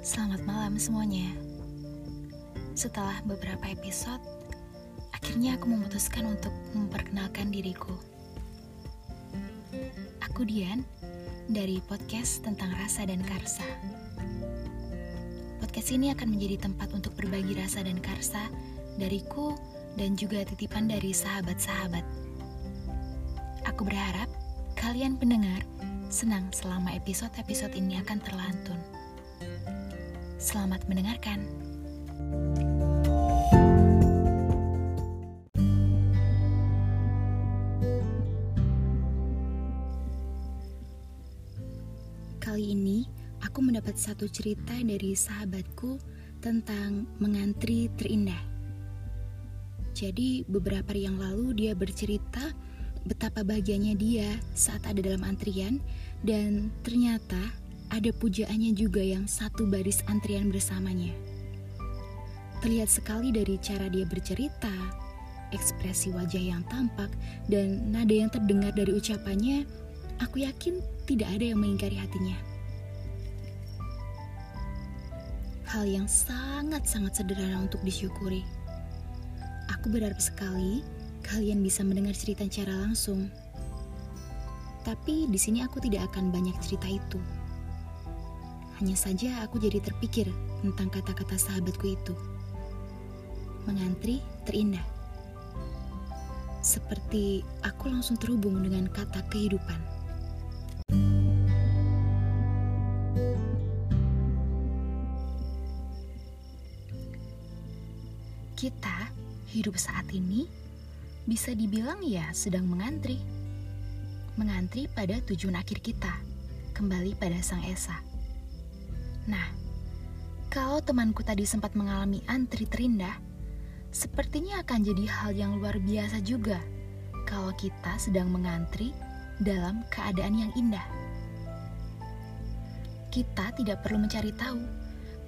Selamat malam semuanya. Setelah beberapa episode, akhirnya aku memutuskan untuk memperkenalkan diriku. Aku Dian dari podcast tentang rasa dan karsa. Podcast ini akan menjadi tempat untuk berbagi rasa dan karsa dariku dan juga titipan dari sahabat-sahabat. Aku berharap kalian pendengar senang selama episode-episode ini akan terlantun. Selamat mendengarkan. Kali ini aku mendapat satu cerita dari sahabatku tentang mengantri terindah. Jadi beberapa hari yang lalu dia bercerita betapa bahagianya dia saat ada dalam antrian dan ternyata ada pujaannya juga yang satu baris antrian bersamanya. Terlihat sekali dari cara dia bercerita, ekspresi wajah yang tampak, dan nada yang terdengar dari ucapannya, aku yakin tidak ada yang mengingkari hatinya. Hal yang sangat-sangat sederhana untuk disyukuri. Aku berharap sekali kalian bisa mendengar cerita secara langsung. Tapi di sini aku tidak akan banyak cerita itu. Hanya saja aku jadi terpikir tentang kata-kata sahabatku itu. Mengantri terindah. Seperti aku langsung terhubung dengan kata kehidupan. Kita hidup saat ini bisa dibilang ya sedang mengantri. Mengantri pada tujuan akhir kita, kembali pada Sang Esa. Nah, kalau temanku tadi sempat mengalami antri terindah, sepertinya akan jadi hal yang luar biasa juga kalau kita sedang mengantri dalam keadaan yang indah. Kita tidak perlu mencari tahu,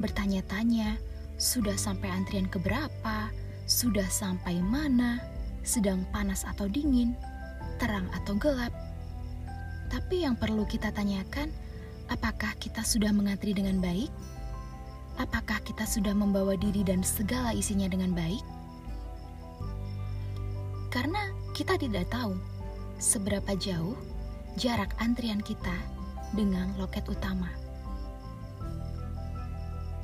bertanya-tanya, sudah sampai antrian keberapa, sudah sampai mana, sedang panas atau dingin, terang atau gelap. Tapi yang perlu kita tanyakan, apakah kita sudah mengantri dengan baik? Apakah kita sudah membawa diri dan segala isinya dengan baik? Karena kita tidak tahu seberapa jauh jarak antrian kita dengan loket utama.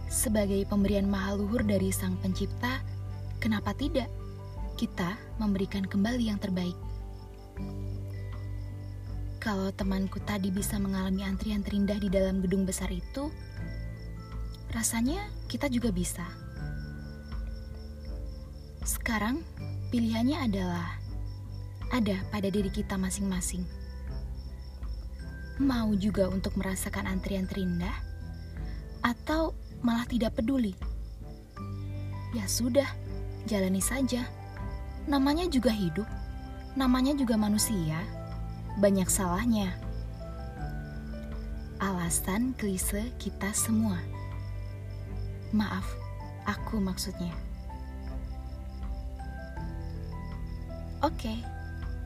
Sebagai pemberian mahaluhur dari Sang Pencipta, kenapa tidak kita memberikan kembali yang terbaik? Kalau temanku tadi bisa mengalami antrian terindah di dalam gedung besar itu, rasanya kita juga bisa. Sekarang, pilihannya adalah ada pada diri kita masing-masing. Mau juga untuk merasakan antrian terindah, atau malah tidak peduli. Ya sudah, jalani saja. Namanya juga hidup, namanya juga manusia, banyak salahnya. Alasan klise kita semua. Maaf, aku maksudnya. Oke,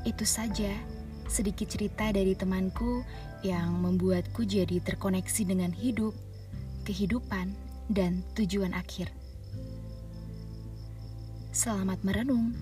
itu saja sedikit cerita dari temanku yang membuatku jadi terkoneksi dengan hidup, kehidupan, dan tujuan akhir. Selamat merenung.